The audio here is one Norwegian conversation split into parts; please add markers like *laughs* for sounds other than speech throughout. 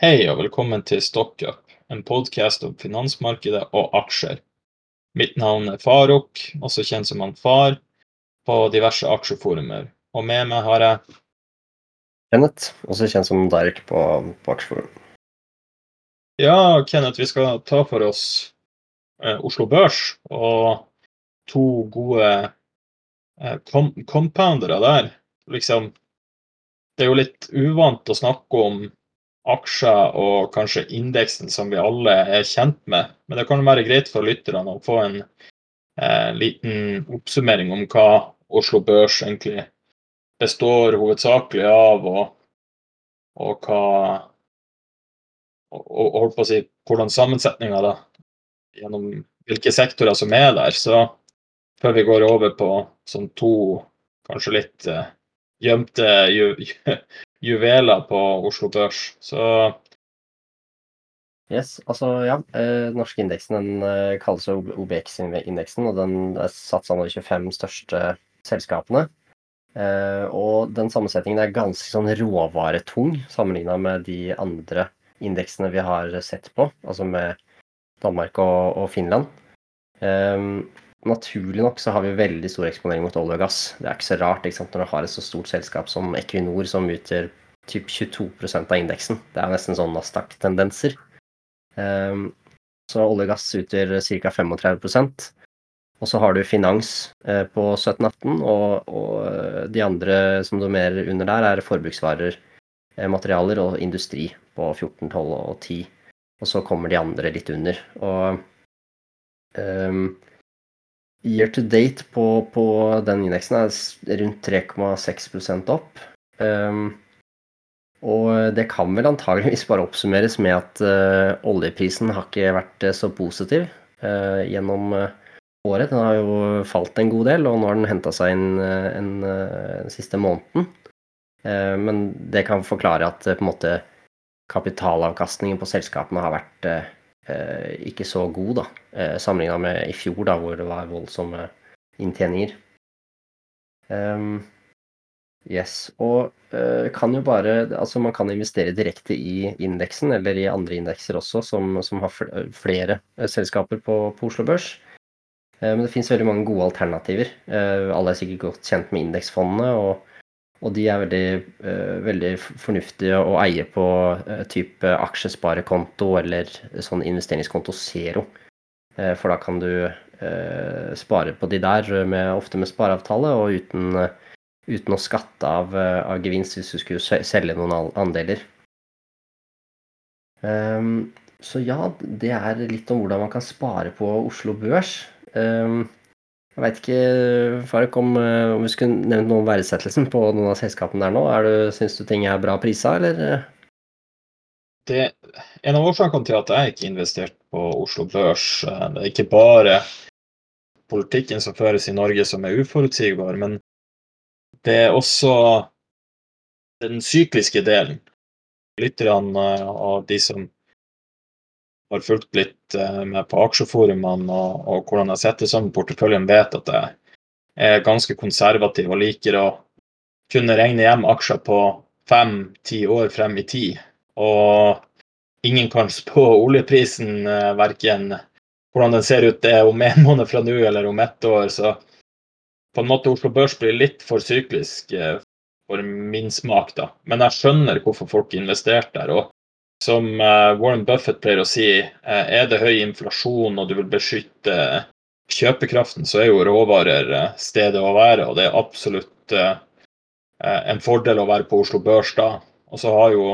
Hei og velkommen til Stockup, en podkast om finansmarkedet og aksjer. Mitt navn er Faruk, også kjent som han Far, på diverse aksjeforumer. Og med meg har jeg Kenneth, også kjent som Derek på, på Aksjeforum. Ja, Kenneth, vi skal ta for oss eh, Oslo Børs og to gode eh, compoundere der. Liksom, det er jo litt uvant å snakke om aksjer og kanskje indeksen som vi alle er kjent med. Men det kan være greit for lytterne å få en eh, liten oppsummering om hva Oslo Børs egentlig består hovedsakelig av, og, og hva og, og holdt på å si hvordan sammensetninga da, gjennom hvilke sektorer som er der. Så før vi går over på sånn to kanskje litt eh, gjemte *laughs* juveler på Oslo Børs. Så Yes, altså ja. Eh, norske indeksen den eh, kalles OBX-indeksen, og den er satt sammen av de 25 største selskapene. Eh, og den sammensetningen er ganske sånn råvaretung sammenligna med de andre indeksene vi har sett på, altså med Danmark og, og Finland. Eh, naturlig nok så har vi veldig stor eksponering mot olje og gass. Det er ikke så rart ikke sant, når du har et så stort selskap som Equinor, som utgjør typ 22% av indeksen. Det er nesten sånn Nasdaq-tendenser. Um, så olje og gass utgjør ca. 35% Og så har du finans uh, på 17-18, og, og, eh, de andre som dominerer under der, er forbruksvarer, uh, materialer og industri på 14, 12 og 10. Og så kommer de andre litt under. Og um, Year to date på, på den indeksen er rundt 3,6 opp. Um, og det kan vel antageligvis bare oppsummeres med at uh, oljeprisen har ikke vært uh, så positiv uh, gjennom året. Den har jo falt en god del, og nå har den henta seg inn en, den siste måneden. men det kan forklare at på en måte kapitalavkastningen på selskapene har vært Eh, ikke så god, da, eh, sammenligna med i fjor, da, hvor det var voldsomme inntjeninger. Um, yes. Og uh, kan jo bare Altså, man kan investere direkte i indeksen, eller i andre indekser også, som, som har flere selskaper på, på Oslo Børs. Men det finnes veldig mange gode alternativer. Alle er sikkert godt kjent med indeksfondene. og og de er veldig, uh, veldig fornuftige å eie på uh, type aksjesparekonto eller sånn investeringskonto zero. Uh, for da kan du spare på de der, med, ofte med spareavtale og uten, uten å skatte av, av, gevinst hvis du skulle selge noen andeler. Um, så ja, det er litt om hvordan man kan spare på Oslo Børs. Jeg veit ikke, Faruk, om, eh, om vi skulle nevnt noe om verdsettelsen på noen av selskapene der nå. Er Syns du ting er bra prisa, eller? Det, en av årsakene til at jeg ikke investerte på Oslo Børs, eh, det er ikke bare politikken som føres i Norge som er uforutsigbar, men det er også den sykliske delen. Lytterne av de som har fulgt litt eh, med på aksjeforumene og, og hvordan jeg setter sammen porteføljen, vet at jeg er ganske konservativ og liker å kunne regne hjem aksjer på fem-ti år frem i tid. Og ingen kan spå oljeprisen, eh, verken hvordan den ser ut det om en *laughs* måned fra nå eller om ett år. Så på en måte Oslo Børs blir litt for syklisk eh, for min smak, da. Men jeg skjønner hvorfor folk investerte der. og som eh, Warren Buffett pleier å si, eh, er det høy inflasjon og du vil beskytte kjøpekraften, så er jo råvarer eh, stedet å være. Og det er absolutt en fordel å være på Oslo Børs da. Og så har jo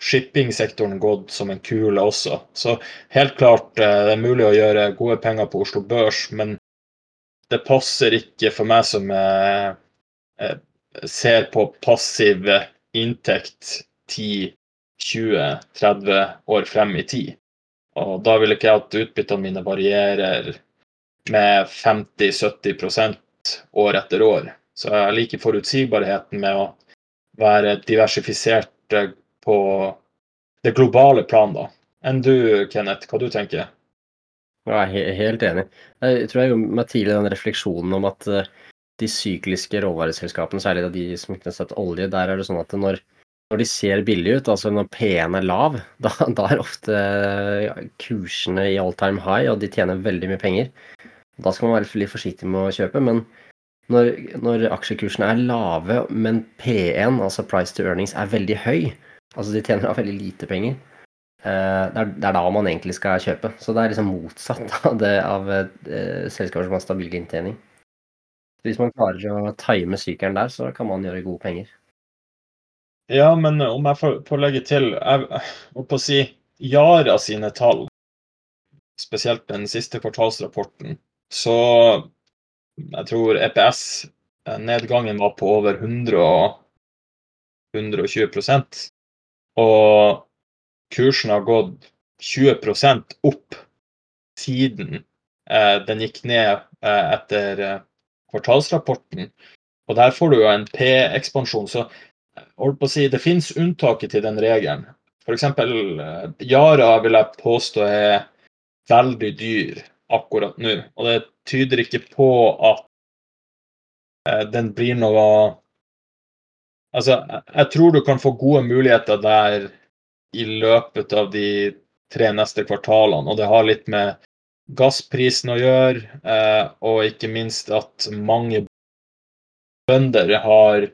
shippingsektoren gått som en kule også. Så helt klart det er mulig å gjøre gode penger på Oslo Børs, men det passer ikke for meg som ser på passiv inntekt 10 20-30 år frem i tid. Og da vil ikke jeg at utbyttene mine varierer med 50-70% år etter år. Så jeg liker forutsigbarheten med å være diversifisert eh, på det globale plan, da. Enn du, Kenneth, hva du tenker? Jeg er helt enig. Jeg tror jeg gjorde meg tidlig den refleksjonen om at eh, de sykliske råvareselskapene, særlig de som knytter seg til olje, der er det sånn at når, når de ser billige ut, altså når P1 er lav, *laughs* da, da er ofte kursene i all time high, og de tjener veldig mye penger. Da skal man være litt forsiktig med å kjøpe, men når, når aksjekursene er lave, men P1, altså price to earnings, er veldig høy, altså de tjener da veldig lite penger, eh, det er, det er, da man egentlig skal kjøpe. Så det er liksom motsatt *laughs* av det av eh, selskaper som har stabil inntjening. Hvis man klarer å time sykelen der, så kan man gjøre gode penger. Ja, men om jeg får, får legge til Jeg holdt å si Yara sine tall, spesielt den siste kvartalsrapporten, så jeg tror EPS-nedgangen var på over 100 og 120% Og kursen har gått 20 opp siden eh, den gikk ned eh, etter eh, kvartalsrapporten. Og der får du jo en P-ekspansjon. Så holdt på å si, det finnes unntaket til den regelen. F.eks. Eh, Yara vil jeg påstå er veldig dyr akkurat nå. Og det tyder ikke på at eh, den blir noe Altså, jeg tror du kan få gode muligheter der i løpet av de tre neste kvartalene. Og det har litt med gassprisen å gjøre, eh, og ikke minst at mange bønder har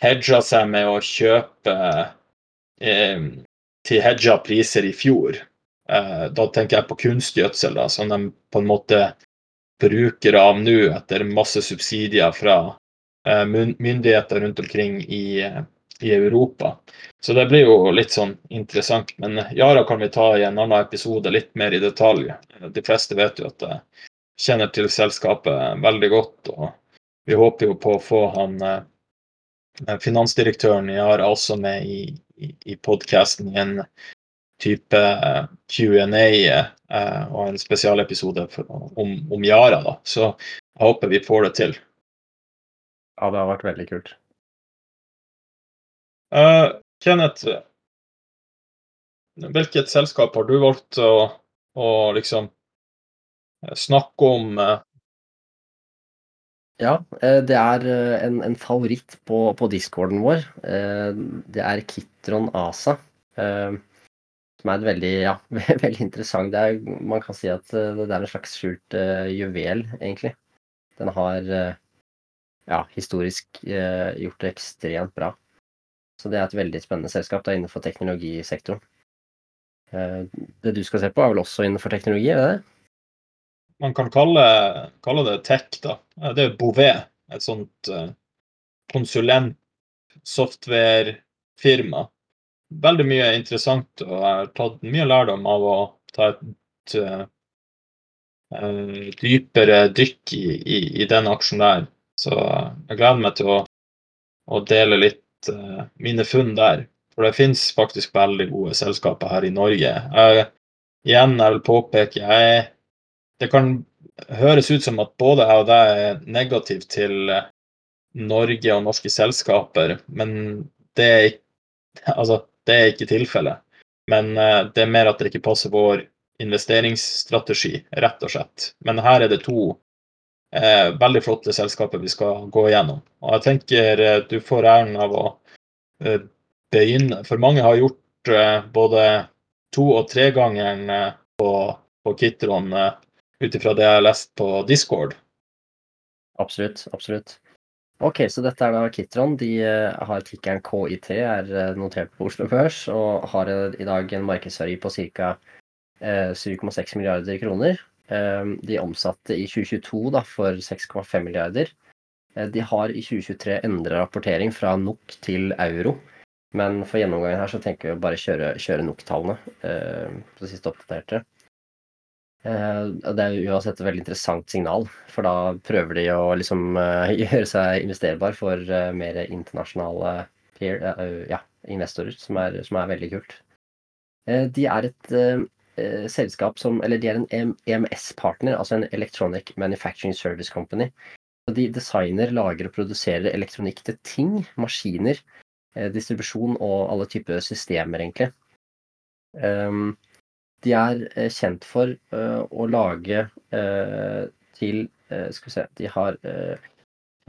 hedga seg med å kjøpe eh, til hedga priser i fjor. Eh, da tenker jeg på kunstgjødsel, da, som de på en måte bruker av nå etter masse subsidier fra eh, myndigheter rundt omkring i, i Europa. Så det blir jo litt sånn interessant. Men Yara kan vi ta i en annen episode litt mer i detalj. De fleste vet jo at jeg kjenner til selskapet veldig godt. Og vi håper jo på å få han eh, finansdirektøren jeg har også med i, i, i podkasten i en type eh, Q&A eh, og en spesialepisode om, om Yara. da. Så jeg håper vi får det til. Ja, det har vært veldig kult. Uh, Kenneth, hvilket selskap har du valgt å, å liksom eh, snakke om? Uh? Ja, det er en, en favoritt på, på, discorden vår. Det er Kitron ASA. Som er et veldig, ja, *laughs* veldig interessant det er, Man kan si at det er en slags skjult juvel, egentlig. Den har ja, historisk gjort det ekstremt bra. Så det er et veldig spennende selskap da, innenfor teknologisektoren. Eh, det du skal se på, er vel også innenfor teknologi, er det det? Man kan kalle, kalle det tech, da. Det er Bouvet, et sånt uh, konsulent-software-firma. Veldig mye interessant, og jeg har tatt mye lærdom av å ta et uh, dypere dykk i, i, i, den aksjen der. Så jeg gleder meg til å, å dele litt uh, mine funn der. For det finnes faktisk veldig gode selskaper her i Norge. Jeg, igjen, jeg vil påpeke jeg, Det kan høres ut som at både jeg og deg er negativ til eh, Norge og norske selskaper, men det er, *laughs* altså, det er ikke tilfellet. Men uh, det er mer at det ikke passer vår investeringsstrategi, rett og slett. Men her er det to eh, veldig flotte selskaper vi skal gå igjennom. Og jeg tenker eh, du får æren av å eh, begynne. For mange har gjort eh, både to- og tregangeren eh, på, på Kitron eh, ut ifra det jeg har lest på Discord. Absolutt. Absolutt. Ok, så dette er da Kitron. De uh, har tikkeren KIT, er uh, notert på Oslo Børs og har uh, i dag en markedsverdi på ca. 7,6 milliarder kroner. De omsatte i 2022 da, for 6,5 milliarder. Eh, de har i 2023 endret rapportering fra NOK til euro. Men for gjennomgangen her så tenker vi å bare kjøre, kjøre NOK-tallene eh, på det siste oppdaterte. Eh, det er uansett et veldig interessant signal, for da prøver de å liksom eh, *laughs* gjøre seg investerbar for eh, mer internasjonale peer, ja, investorer, som er, som er veldig kult. De er et selskap som Eller de er en EMS-partner, altså en Electronic Manufacturing Service Company. De designer, lager og produserer elektronikk til ting, maskiner, distribusjon og alle typer systemer, egentlig. De er eh, kjent for uh, å lage uh, til Skal vi se De har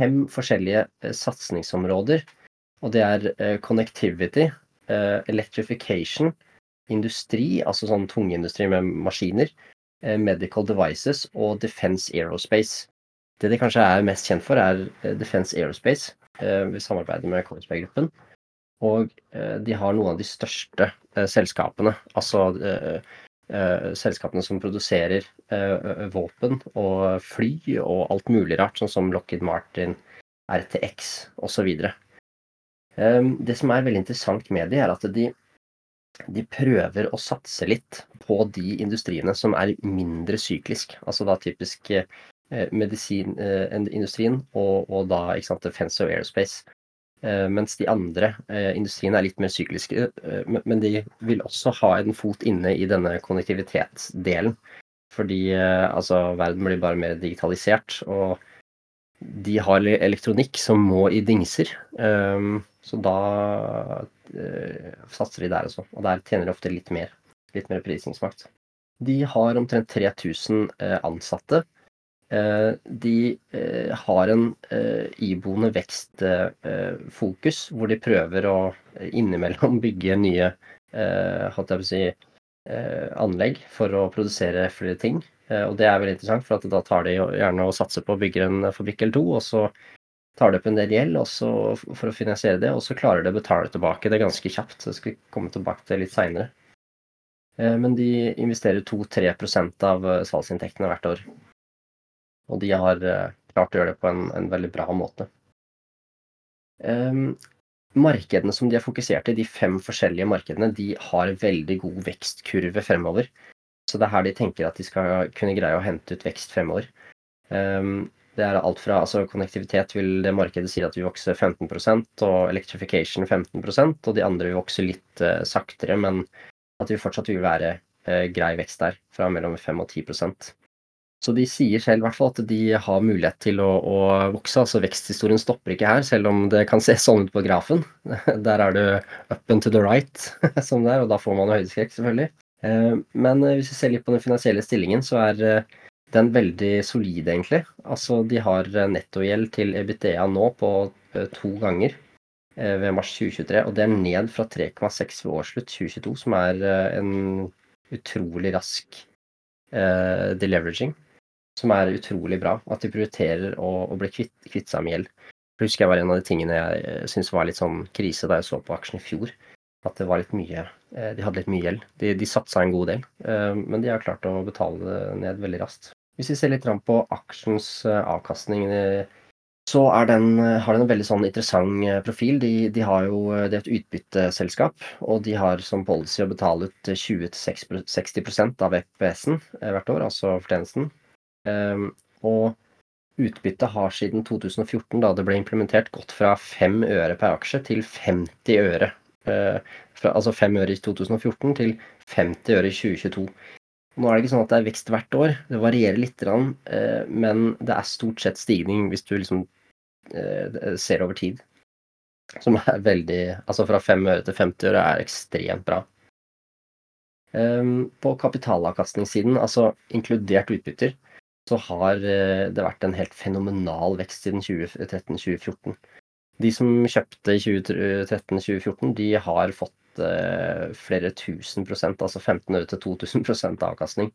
fem forskjellige satsingsområder. Og det er connectivity, electrification, industri, altså sånn tungindustri med maskiner, eh, medical devices og defense aerospace. Det de kanskje er mest kjent for, er eh, Defense Aerospace. Eh, vi samarbeider med Kongsberg-gruppen. Og de har noen av de største selskapene. Altså selskapene som produserer våpen og fly og alt mulig rart, sånn som Lockheed Martin, RTX osv. Det som er veldig interessant med de, er at de de prøver å satse litt på de industriene som er mindre syklisk. Altså da typisk eh, medisinindustrien eh, og, og, da sant, defense og aerospace. Eh, mens de andre eh, industriene er litt mer sykliske. Eh, men, de vil også ha en fot inne i denne konnektivitetsdelen. Fordi altså, verden blir bare mer digitalisert. og de har elektronikk som må i dingser. Um, så da satser de der også. Og der tjener de ofte litt mer. Litt mer prisingsmakt. De har omtrent 3000 uh, ansatte. Uh, de har en iboende vekstfokus, hvor de prøver å innimellom *laughs* bygge nye si, anlegg for å produsere flere ting. Eh, og det er veldig interessant, for da tar de gjerne og satser på å bygge en fabrikk eller to, og så tar de opp en del gjeld for å finansiere det, og så klarer de å betale tilbake det ganske kjapt. Så skal komme tilbake til litt seinere. Eh, men de investerer 2-3 av eh, salgsinntektene hvert år. Og de har klart å gjøre det på en, en veldig bra måte. Um, markedene som de har fokusert i, de fem forskjellige markedene, de har veldig god vekstkurve fremover. Så det er her de tenker at de skal kunne greie å hente ut vekst fremover. Um, det er alt fra altså Konnektivitet vil det markedet si at vi vokser 15% og electrification 15% og de andre vil vokse litt uh, saktere, men at vi fortsatt vil være uh, grei vekst der, fra mellom 5 og 10 Så de sier selv hvert at de har mulighet til å, å vokse. altså Veksthistorien stopper ikke her, selv om det kan se sånn ut på grafen. *laughs* Der er det up and to the right, *laughs* som det er, og da får man høydeskrekk, selvfølgelig. Eh, men eh, hvis vi ser litt på den finansielle stillingen, så er eh, den veldig solid, egentlig. Altså, de har nettogjeld til EBITDA nå på to ganger ved mars 2023, og det er ned fra 3,6 ved årsslutt 2022, som er en utrolig rask deleveraging. Som er utrolig bra. At de prioriterer å, å bli kvitt, kvitt seg med gjeld. Jeg husker jeg var en av de tingene jeg syntes var litt sånn krise da jeg så på aksjen i fjor at det var litt mye eh, De hadde litt mye gjeld. De, de satsa en god del, eh, men de har klart å betale det ned veldig raskt. Hvis vi ser litt på aksjens eh, avkastning, så den, har den en veldig sånn interessant profil. De, de har jo det er et utbytteselskap, og de har som policy å betale ut 20-60 av EPS-en hvert år, altså fortjenesten. Og utbyttet har siden 2014, da det ble implementert, gått fra 5 øre per aksje til 50 øre Eh, fra, altså 5 øre i 2014 til 50 øre i 2022. Nå er det ikke sånn at det er vekst hvert år, det varierer litt, eh, men det er stort sett stigning hvis du liksom eh, ser over tid. Som er veldig Altså fra 5 øre til 50 øre er ekstremt bra. På kapitalavkastningssiden, altså inkludert utbytter, så har det vært en helt fenomenal vekst siden 2013-2014. De som kjøpte i 2013-2014, de har fått eh, flere tusen prosent, altså 1500 til 2000 prosent avkastning.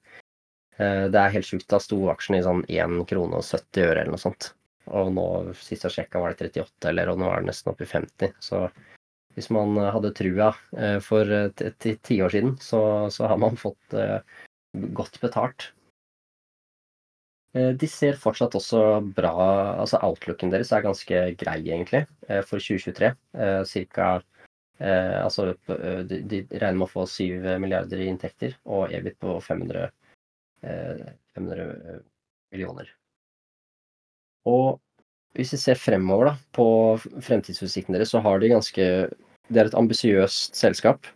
Eh, det er helt sjukt. Da sto aksjen i sånn 1 krone og 70 øre eller noe sånt. Og nå, sist jeg sjekka, var det 38, eller, og nå er det nesten oppe i 50. Så hvis man hadde trua eh, for ti år siden, så, så, har man fått eh, godt betalt. Eh, de ser fortsatt også bra Altså outlooken deres er ganske grei, egentlig, eh, for 2023. Eh, cirka Altså de, regner med å få 7 milliarder i inntekter og EBIT på 500, 500 millioner. Og hvis vi ser fremover da, på fremtidsutsiktene deres, så har de ganske det er et ambisiøst selskap.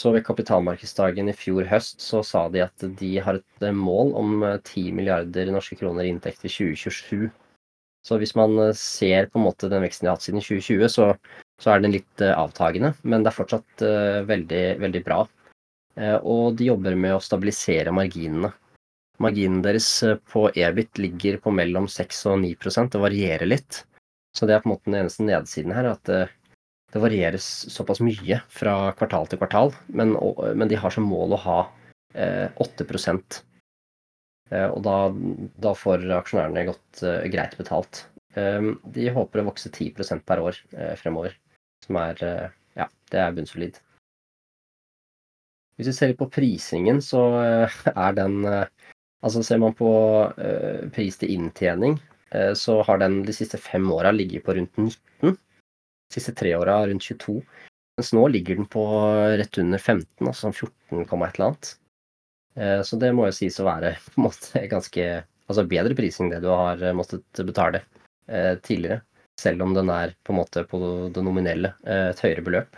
Så ved kapitalmarkedsdagen i fjor høst så sa de at de har et mål om 10 milliarder norske kroner i inntekt i 2027. Så hvis man ser på en måte den veksten de har hatt siden 2020, så, så er den litt avtagende. Men det er fortsatt veldig, veldig bra. Og de jobber med å stabilisere marginene. Marginen deres på EBIT ligger på mellom 6 og 9% Det varierer litt. Så det er på en måte den eneste nedsiden her, at det varieres såpass mye fra kvartal til kvartal, men, men de har som mål å ha eh, 8 eh, Og da, da, får aksjonærene godt eh, greit betalt. Eh, de håper å vokse 10% per år eh, fremover, som er eh, Ja, det er bunnsolid. Hvis vi ser litt på prisingen, så er den Altså ser man på pris til inntjening, så har den de siste fem åra ligget på rundt 19 siste tre åra rundt 22. Mens nå ligger den på rett under 15, altså sånn 14, et eller annet. Eh, så det må jo sies å være på en måte ganske altså bedre prising det du har eh, måttet betale eh, tidligere. Selv om den er på en måte på det nominelle et høyere beløp.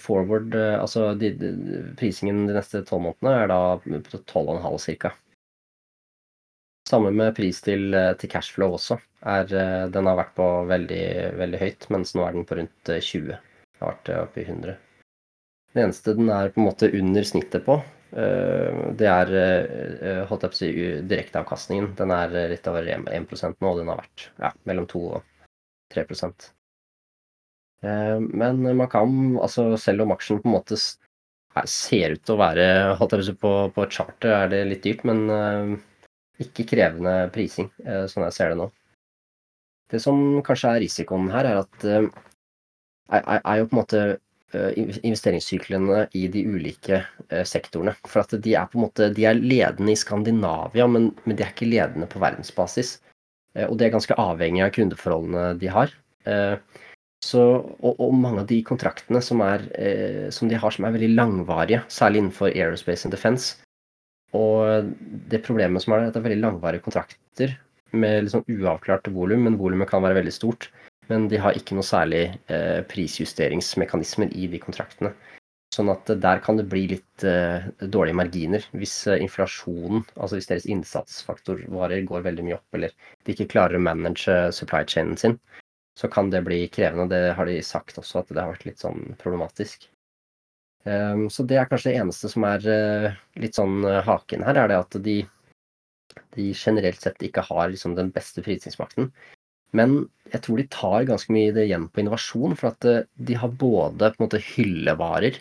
Forward, altså de, de, prisingen de neste tolv månedene er da på 12,5 ca. Samme med pris til, eh, til cashflow også. Er, eh, den har vært på veldig, veldig høyt, mens nå er den på rundt 20. Eh, den har vært oppe i 100. Det eneste den er på en måte under snittet på, det er holdt jeg på å si, direkteavkastningen. Den er litt over 1% nå, og den har vært ja, mellom 2 og 3% Men man kan, altså selv om aksjen på en måte ser ut til å være holdt jeg på, å si, på, på er det litt dyrt, men ikke krevende prising, eh, sånn jeg ser det nå. Det som kanskje er risikoen her, er at eh, er, jo på en måte eh, investeringssyklene i de ulike sektorene. For at de er på en måte de er ledende i Skandinavia, men, men de er ikke ledende på verdensbasis. Og det er ganske avhengig av kundeforholdene de har. Så, og, og, mange av de kontraktene som, er, som de har som er veldig langvarige, særlig innenfor aerospace and defense, og det problemet som er, er at det er veldig langvarige kontrakter med liksom uavklart volum, men volumet kan være veldig stort. Men de har ikke noe særlig eh, prisjusteringsmekanismer i de kontraktene. Sånn at der kan det bli litt eh, dårlige marginer hvis eh, inflasjonen, altså hvis deres innsatsfaktorvarer går veldig mye opp, eller de ikke klarer å manage supply chainen sin, så kan det bli krevende. Det har de sagt også, at det har vært litt sånn problematisk. Ehm, så det er kanskje det eneste som er eh, litt sånn eh, haken her, er det at de, de generelt sett ikke har liksom den beste fritidsmakten. Men jeg tror de tar ganske mye det igjen på innovasjon, for at eh, de har både på en måte hyllevarer,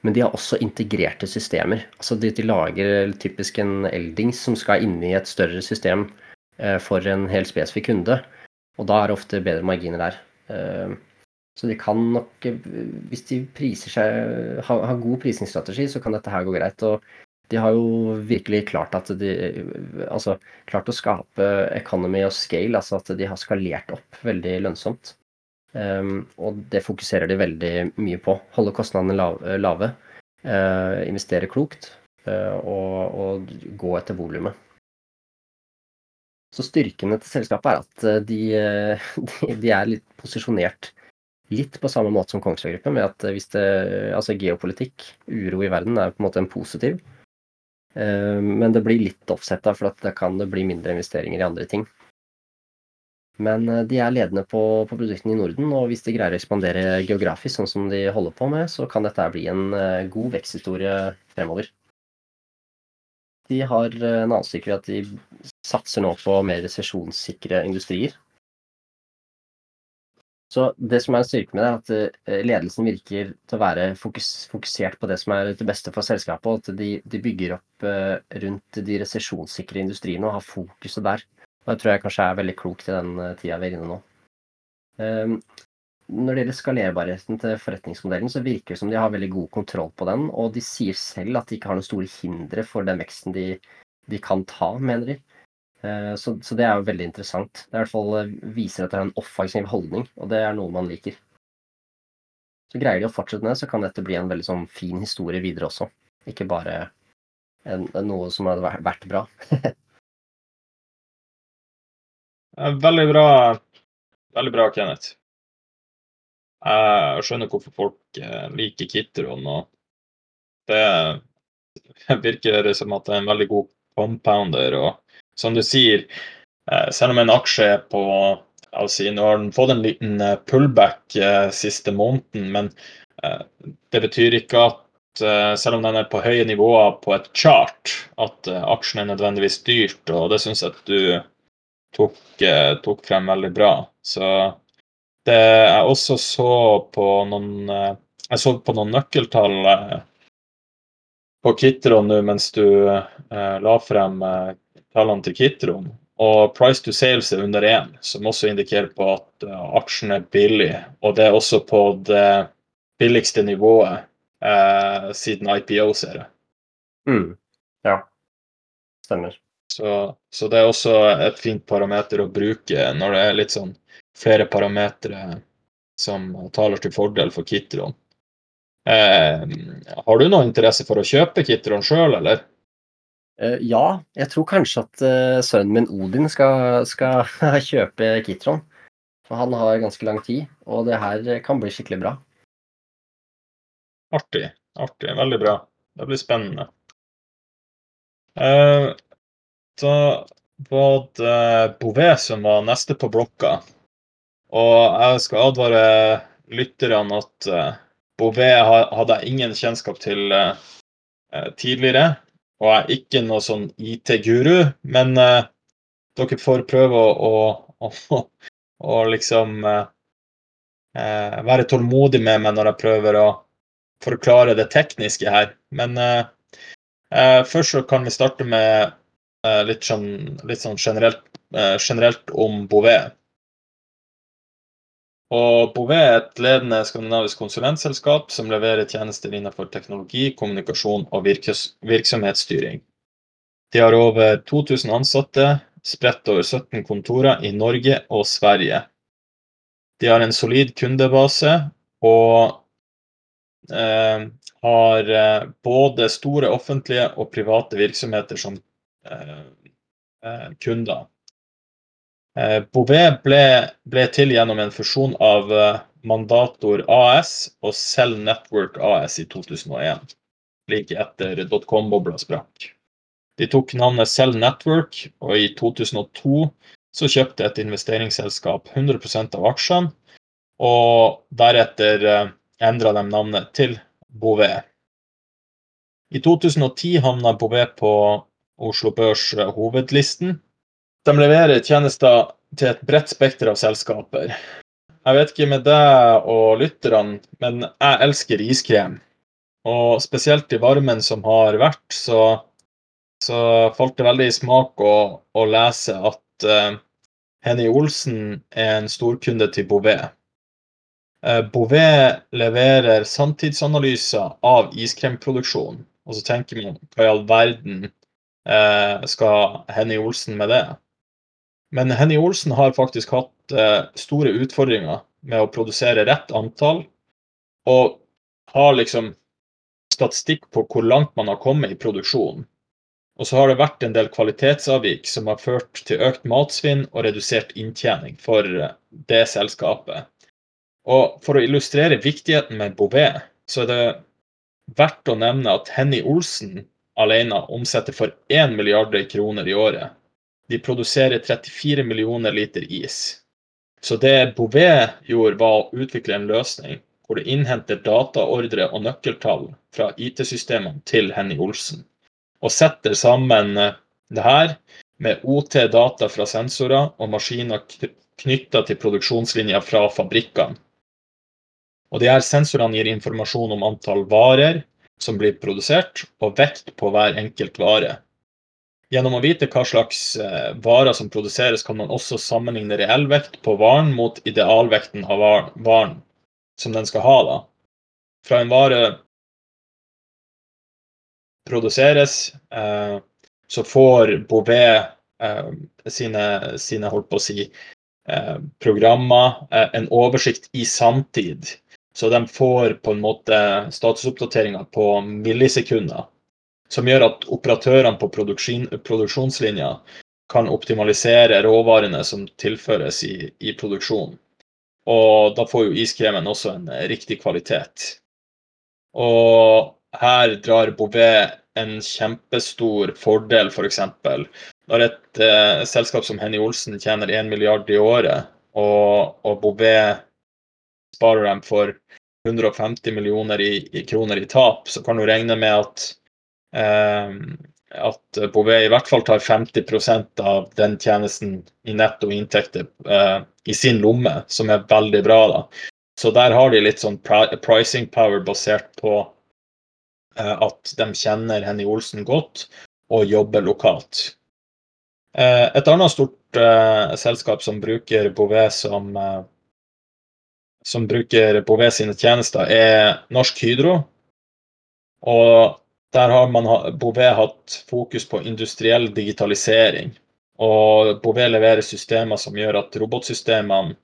men de har også integrerte systemer. Altså de, de lager typisk en Eldings som skal inn i et større system for en helt spesifikk kunde, og da er det ofte bedre marginer der. Så de kan nok, eh, hvis de priser seg, har, har god prisingsstrategi, så kan dette her gå greit. Og de har jo virkelig klart at de Altså klart å skape economy og scale, altså at de har skalert opp veldig lønnsomt. Um, og det fokuserer de veldig mye på. Holde kostnadene lave. Uh, investere klokt. Uh, og, og, gå etter volumet. Så styrkene til selskapet er at de, de, *laughs* de er litt posisjonert Litt på samme måte som Kongsberg Gruppen, med at hvis det Altså geopolitikk, uro i verden, er på en måte en positiv. Eh, men det blir litt offset, da, for da kan det bli mindre investeringer i andre ting. Men eh, de er ledende på, på, produktene i Norden, og hvis de greier å ekspandere geografisk, sånn som de holder på med, så kan dette bli en eh, god veksthistorie fremover. De har en annen styrke at de satser nå på mer resesjonssikre industrier. Så det som er styrken med det, er at eh, ledelsen virker til å være fokusert på det som er til beste for selskapet, og at de, de bygger opp eh, rundt de resesjonssikre industriene og har fokuset der. Og det tror jeg kanskje er veldig klokt i den eh, tida vi er inne nå. Ehm, når det gjelder skalerbarheten til forretningsmodellen, så virker det som de har veldig god kontroll på den, og de sier selv at de ikke har noen store hindre for den veksten de, de kan ta, mener de. Eh, så, så, det er jo veldig interessant. Det i hvert fall eh, viser at det er en offensiv holdning, og det er noe man liker. Så greier de å fortsette med det, så kan dette bli en veldig sånn fin historie videre også. Ikke bare en, noe som hadde vært bra. *laughs* veldig bra, veldig bra, Kenneth. Jeg skjønner hvorfor folk eh, liker Kitron, og det *laughs* virker som at det er en veldig god compounder. Og som du sier, eh, selv om en aksje er på altså, Nå har den fått en liten eh, pullback siste måneden, men det betyr ikke at selv om den er på høye nivåer på et chart, at aksjen er nødvendigvis dyrt. Og det syns jeg at du tok, tok frem veldig bra. Så det jeg også så på noen Jeg så på noen nøkkeltall på Kitron nå mens du eh, la frem eh, tallene til Kitron. Og price to sales er under én, som også indikerer på at uh, aksjen er billig. Og det er også på det billigste nivået eh, siden IPO, ser jeg. Mm. Ja, stemmer. Så, så, det er også et fint parameter å bruke når det er litt sånn flere parametere som taler til fordel for Kitron. Eh, har du noe interesse for å kjøpe Kitron sjøl, eller? Eh, ja, jeg tror kanskje at uh, sønnen min Odin skal, skal *laughs* kjøpe Kitron. For han har ganske lang tid, og det her kan bli skikkelig bra. Artig. Artig. Veldig bra. Det blir spennende. Uh, da var det Bouvet som var neste på blokka. Og jeg skal advare lytterne at uh, Bouvet hadde jeg ingen kjennskap til tidligere, og jeg er ikke noe sånn IT-guru, men uh, dere får prøve å, å, å, å liksom uh, være tålmodig med meg når jeg prøver å forklare det tekniske her. Men først så kan vi starte med litt sånn, litt sånn generelt, generelt om Bouvet. Og Bouvet er et ledende skandinavisk konsulentselskap som leverer tjenester innenfor teknologi, kommunikasjon og virksomhetsstyring. De har over 2000 ansatte, spredt over 17 kontorer i Norge og Sverige. De har en solid kundebase og eh, har eh, både store offentlige og private virksomheter som eh, eh kunder. Eh, Bouvet ble, ble, til gjennom en fusjon av eh, Mandator AS og Cell Network AS i 2001, like etter dotcom-bobla sprakk. De tok navnet Cell Network, og i 2002 så kjøpte et investeringsselskap 100% av aksjene, og deretter eh, endra de navnet til Bouvet. I 2010 havna Bouvet på Oslo Børs hovedlisten, de leverer tjenester til et bredt spekter av selskaper. Jeg vet ikke med deg og lytterne, men jeg elsker iskrem. Og spesielt i varmen som har vært, så, så falt det veldig i smak å, å lese at uh, Henny Olsen er en storkunde til Bouvet. Uh, Bouvet leverer sanntidsanalyser av iskremproduksjon. Og så tenker man hva i all verden uh, skal Henny Olsen med det? Men Henny Olsen har faktisk hatt eh, store utfordringer med å produsere rett antall, og har liksom statistikk på hvor langt man har kommet i produksjonen. Og så har det vært en del kvalitetsavvik som har ført til økt matsvinn og redusert inntjening for eh, det selskapet. Og for å illustrere viktigheten med Bouvet, så er det verdt å nevne at Henny Olsen alene omsetter for 1 milliarder kroner i året. De produserer 34 millioner liter is. Så det Bouvet gjorde, var å utvikle en løsning hvor det innhenter dataordre og nøkkeltall fra IT-systemene til Henny Olsen, og setter sammen eh, det her med OT-data fra sensorer og maskiner knytta til produksjonslinjer fra fabrikkene. Og de her sensorene gir informasjon om antall varer som blir produsert, og vekt på hver enkelt vare. Gjennom å vite hva slags eh, varer som produseres, kan man også sammenligne reell vekt på varen mot idealvekten av varen som den skal ha. da. Fra en vare produseres, eh, så får Bouvet eh, sine, sine, holdt på å si, programmer en oversikt i samtid. Så de får på en måte statusoppdateringer på millisekunder som gjør at operatørene på produksjonslinja kan optimalisere råvarene som tilføres i, i produksjonen. Og da får jo iskremen også en riktig kvalitet. Og her drar Bouvet en kjempestor fordel, f.eks. For når et eh, selskap som Henny Olsen tjener 1 milliard i året, og, og Bouvet sparer dem for 150 millioner i, i, kroner i tap, så kan du regne med at, eh, at Bouvet i hvert fall tar 50% av den tjenesten i netto inntekter eh, i sin lomme, som er veldig bra. da. Så der har de litt sånn pricing power basert på eh, at de kjenner Henny Olsen godt og jobber lokalt. Eh, et annet stort eh, selskap som bruker Bouvet som som bruker Bouvet sine tjenester, er Norsk Hydro. Og der har man Bouvet hatt fokus på industriell digitalisering. Og Bouvet leverer systemer som gjør at robotsystemene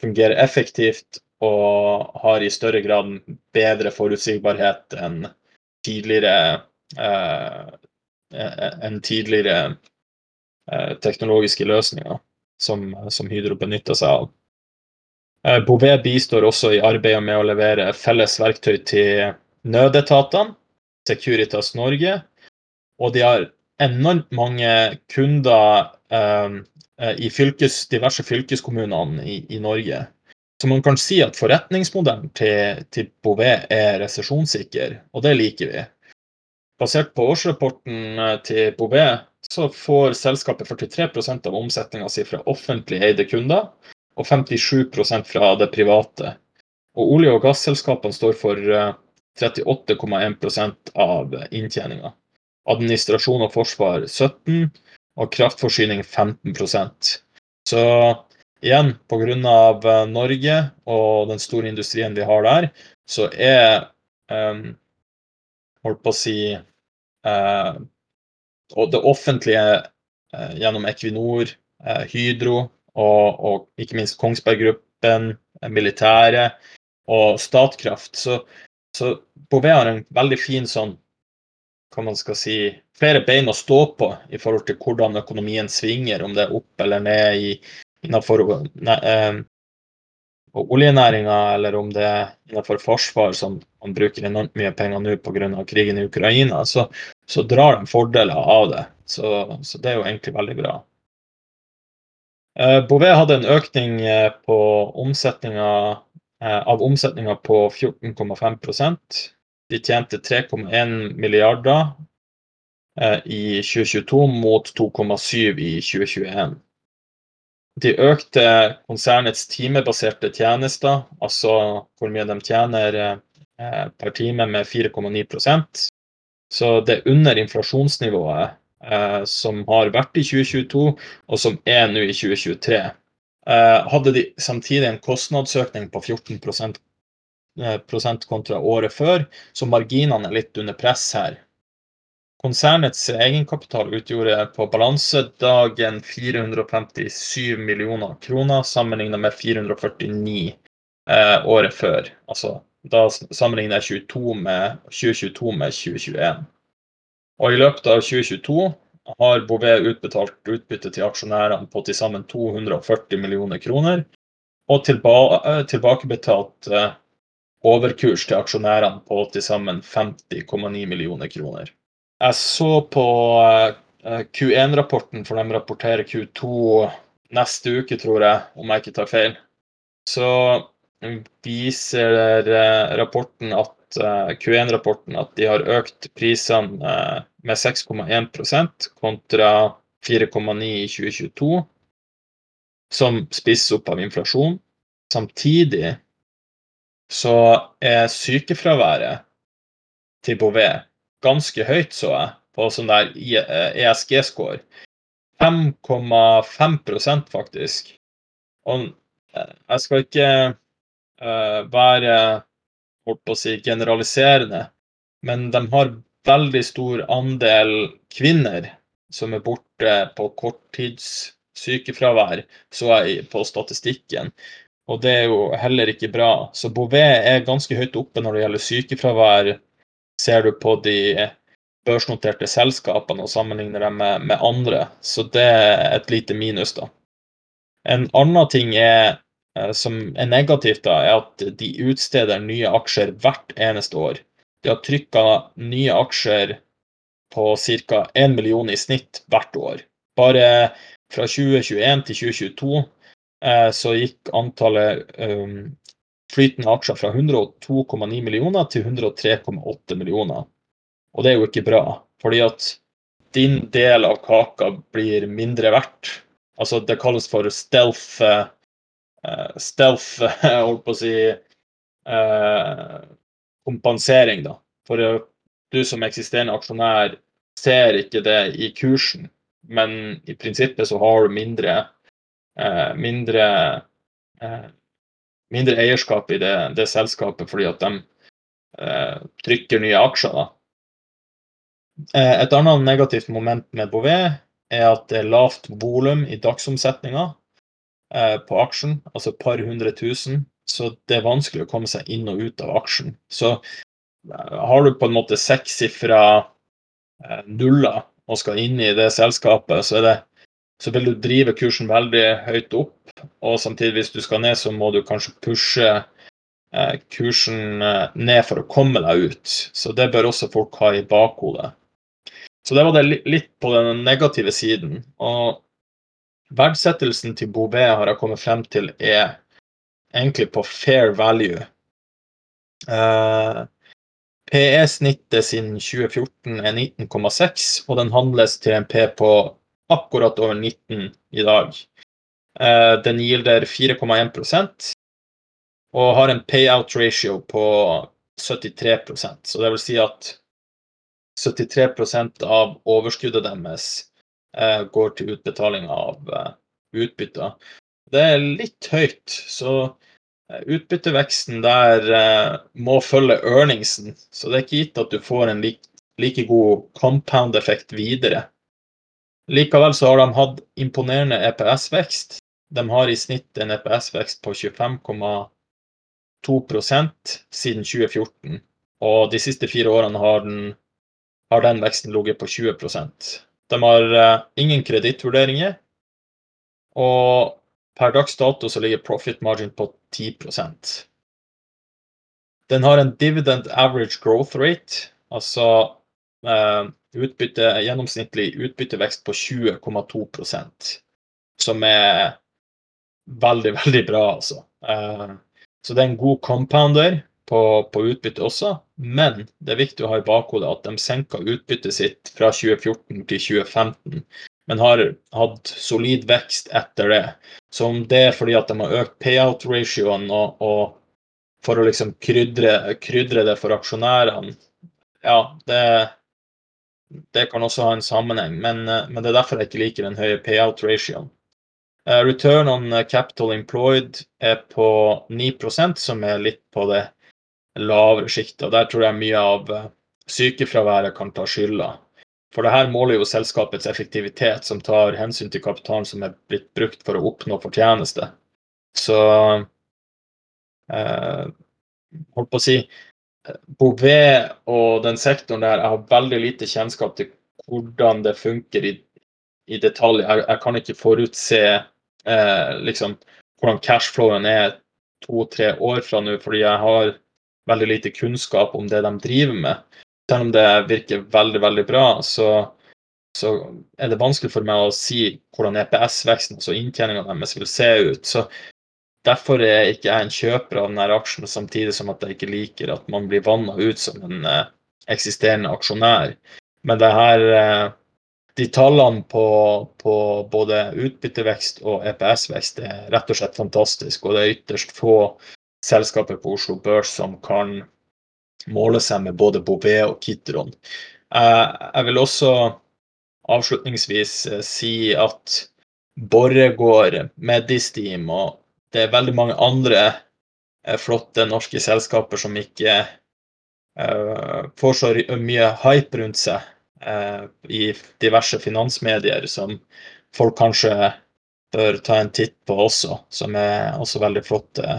fungerer effektivt og har i større grad bedre forutsigbarhet enn tidligere, eh, enn tidligere eh, teknologiske løsninger som, som Hydro benytter seg av. Eh, Bouvet bistår også i arbeidet med å levere felles verktøy til nødetatene, Securitas Norge, og de har enormt mange kunder eh, i fylkes, diverse fylkeskommunene i, i Norge. Så man kan si at forretningsmodellen til, til Bouvet er resesjonssikker, og det liker vi. Basert på årsrapporten eh, til Bouvet så får selskapet 43% av omsetninga si fra offentlig eide kunder, og 57% fra det private. Og olje- og gasselskapene står for 38,1 eh, av inntjeninga. Administrasjon og forsvar 17 og kraftforsyning 15% Så igjen, pga. Eh, Norge og den store industrien vi har der, så er um, Holdt på å si uh, Og det offentlige uh, gjennom Equinor, uh, Hydro og, og, ikke minst Kongsberg Gruppen, militæret og Statkraft, så, så Bouvet har en veldig fin sånn hva man skal si, flere bein å stå på i forhold til hvordan økonomien svinger, om det er opp eller ned i, innenfor eh, oljenæringa, eller om det er innenfor forsvar, som man bruker enormt mye penger nå pga. krigen i Ukraina, så, så, drar de fordeler av det. Så, så, det er jo egentlig veldig bra. Eh, Bouvet hadde en økning eh, på omsetninga, av omsetninga på 14,5% De tjente 3,1 milliarder eh, i 2022 mot 2,7 i 2021. De økte konsernets timebaserte tjenester, altså hvor mye de tjener eh, per time, med 4,9% Så det er under inflasjonsnivået eh, som har vært i 2022, og som er nå i 2023. Eh, hadde de samtidig en kostnadsøkning på 14 prosent kontra året før, så marginene er litt under press her. Konsernets egenkapital utgjorde på balansedagen 457 millioner kroner, sammenlignet med 449 eh, året før. Altså, da sammenligner jeg 22 med, 2022 med 2021. Og i løpet av 2022 har Bouvet utbetalt utbytte til aksjonærene på til sammen 240 millioner kroner, og tilba eh, tilbakebetalt eh, overkurs til aksjonærene på til sammen 50,9 millioner kroner. Jeg så på eh, Q1-rapporten, for de rapporterer Q2 neste uke, tror jeg, om jeg ikke tar feil. Så viser rapporten at Q1-rapporten at de har økt prisene med 6,1% kontra 4,9 i 2022, som spisses opp av inflasjon. Samtidig så er sykefraværet til Bouvet ganske høyt, så jeg, på sånn der ESG-score. Eh, e 5,5 faktisk. Og eh, jeg skal ikke være holdt på å si generaliserende, men de har veldig stor andel kvinner som er borte på korttidssykefravær, så jeg på statistikken. Og det er jo heller ikke bra. Så Bouvet er ganske høyt oppe når det gjelder sykefravær ser du på de børsnoterte selskapene og sammenligner dem med, med, andre. Så det er et lite minus, da. En annen ting er som er negativt, da, er at de utsteder nye aksjer hvert eneste år. De har trykka nye aksjer på ca. 1 million i snitt hvert år. Bare fra 2021 til 2022 eh, så gikk antallet um, flytende aksjer fra 102,9 millioner til 103,8 millioner. Og det er jo ikke bra, fordi at din del av kaka blir mindre verdt. Altså, det kalles for stealth uh, Stealth, *laughs* holdt på å si uh, Kompensering, da. For du som eksisterende aksjonær ser ikke det i kursen, men i prinsippet så har du mindre mindre mindre eierskap i det, det selskapet fordi at de trykker nye aksjer. da. Eh, et annet negativt moment med Bouvet er at det er lavt volum i dagsomsetninga eh, på aksjen, altså et par hundre tusen. Så det er vanskelig å komme seg inn og ut av aksjen. Så eh, har du på en måte sekssifra nuller og skal inn i det selskapet, så, det, så vil du drive kursen veldig høyt opp. Og samtidig, hvis du skal ned, så må du kanskje pushe kursen ned for å komme deg ut. Så det bør også folk ha i bakhodet. Så det var det litt på den negative siden. Og verdsettelsen til Bouvet har jeg kommet frem til er egentlig på fair value. Uh, PE-snittet siden 2014 er 19,6, og den handles til en P på akkurat over 19 i dag. Uh, den gilder 4,1% og har en payout ratio på 73% så det vil si at 73% av overskuddet deres eh, går til utbetaling av eh, utbytter. Det er litt høyt, så eh, utbytteveksten der eh, må følge earningsen. Så det er ikke gitt at du får en like, like god compound-effekt videre. Likevel så har de hatt imponerende EPS-vekst. De har i snitt en EPS-vekst på 25,2% siden 2014. Og de siste fire årene har den har den veksten ligget på 20 De har uh, ingen kredittvurderinger, og per dags dato så ligger profit margin på 10% Den har en dividend average growth rate, altså uh, utbytte, gjennomsnittlig utbyttevekst på 20,2% som er veldig, veldig bra, altså. Uh, så det er en god compounder på, på utbytte også, men det er viktig å ha i bakhodet at de senka utbyttet sitt fra 2014 til 2015, men har hatt solid vekst etter det. Så om det er fordi at de har økt payout-ratioen og, og, for å liksom krydre, krydre, det for aksjonærene, ja, det, det kan også ha en sammenheng, men, men, det er derfor jeg ikke liker den høye payout-ratioen. Uh, return on capital employed er på 9% som er litt på det lavere sjiktet. Der tror jeg mye av eh, sykefraværet kan ta skylda. For det her måler jo selskapets effektivitet, som tar hensyn til kapitalen som er blitt brukt for å oppnå fortjeneste. Så eh, holdt på å si Bouvet og den sektoren der, jeg har veldig lite kjennskap til hvordan det funker i, i detalj. Jeg, jeg, kan ikke forutse eh, liksom, hvordan cashflowen er to-tre år fra nå, fordi jeg har veldig lite kunnskap om det de driver med. Selv om det virker veldig, veldig bra, så, så er det vanskelig for meg å si hvordan EPS-veksten, altså inntjeninga deres, vil se ut. Så Derfor er ikke jeg en kjøper av denne aksjen, samtidig som at jeg ikke liker at man blir vanna ut som en eh, eksisterende aksjonær. Men det her eh, de tallene på, på, både utbyttevekst og EPS-vekst er rett og slett fantastisk. Og det er ytterst få selskaper på Oslo Børs som kan måle seg med både Bouvet og Kitron. Eh, jeg vil også avslutningsvis eh, si at Borregaard, Medisteam og det er veldig mange andre eh, flotte norske selskaper som ikke får så mye hype rundt seg i diverse finansmedier som folk kanskje bør ta en titt på også, som er også veldig flotte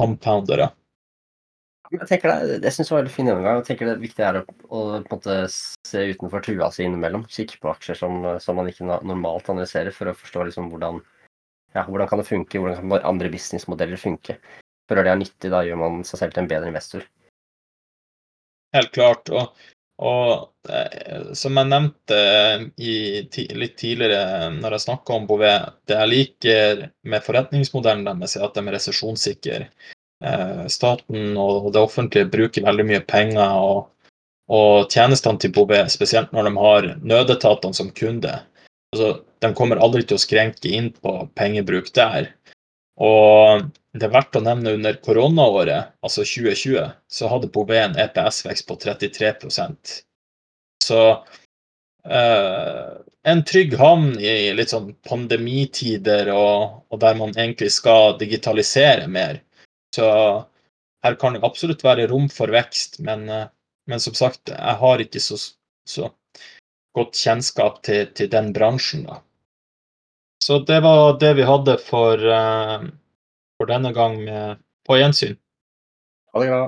compoundere. Jeg tenker det, jeg synes det var veldig fin gjennomgang. Jeg tenker det viktige er å, å måte se utenfor trua si innimellom. Kikke på aksjer som, som man ikke normalt analyserer, for å forstå liksom hvordan ja, hvordan kan det funke, hvordan kan andre businessmodeller funke. Føler det er nyttig, da gjør man seg selv til en bedre investor. Helt klart. Og, og eh, som jeg nevnte i, litt tidligere når jeg snakka om Bouvet, det jeg liker med forretningsmodellen deres, er at de er resesjonssikre. Eh, staten og det offentlige bruker veldig mye penger, og, og tjenestene til Bouvet, spesielt når de har nødetatene som kunde, altså, de kommer aldri til å skrenke inn på pengebruk der. Og det er verdt å nevne under koronaåret, altså 2020, så hadde Bouvet en EPS-vekst på 33% Så eh, en trygg havn i litt sånn pandemitider, og, og, der man egentlig skal digitalisere mer. Så her kan det absolutt være rom for vekst, men, eh, men som sagt, jeg har ikke så, så godt kjennskap til, til den bransjen, da. Så det var det vi hadde for, uh, for denne gang med På gjensyn. Ha det bra.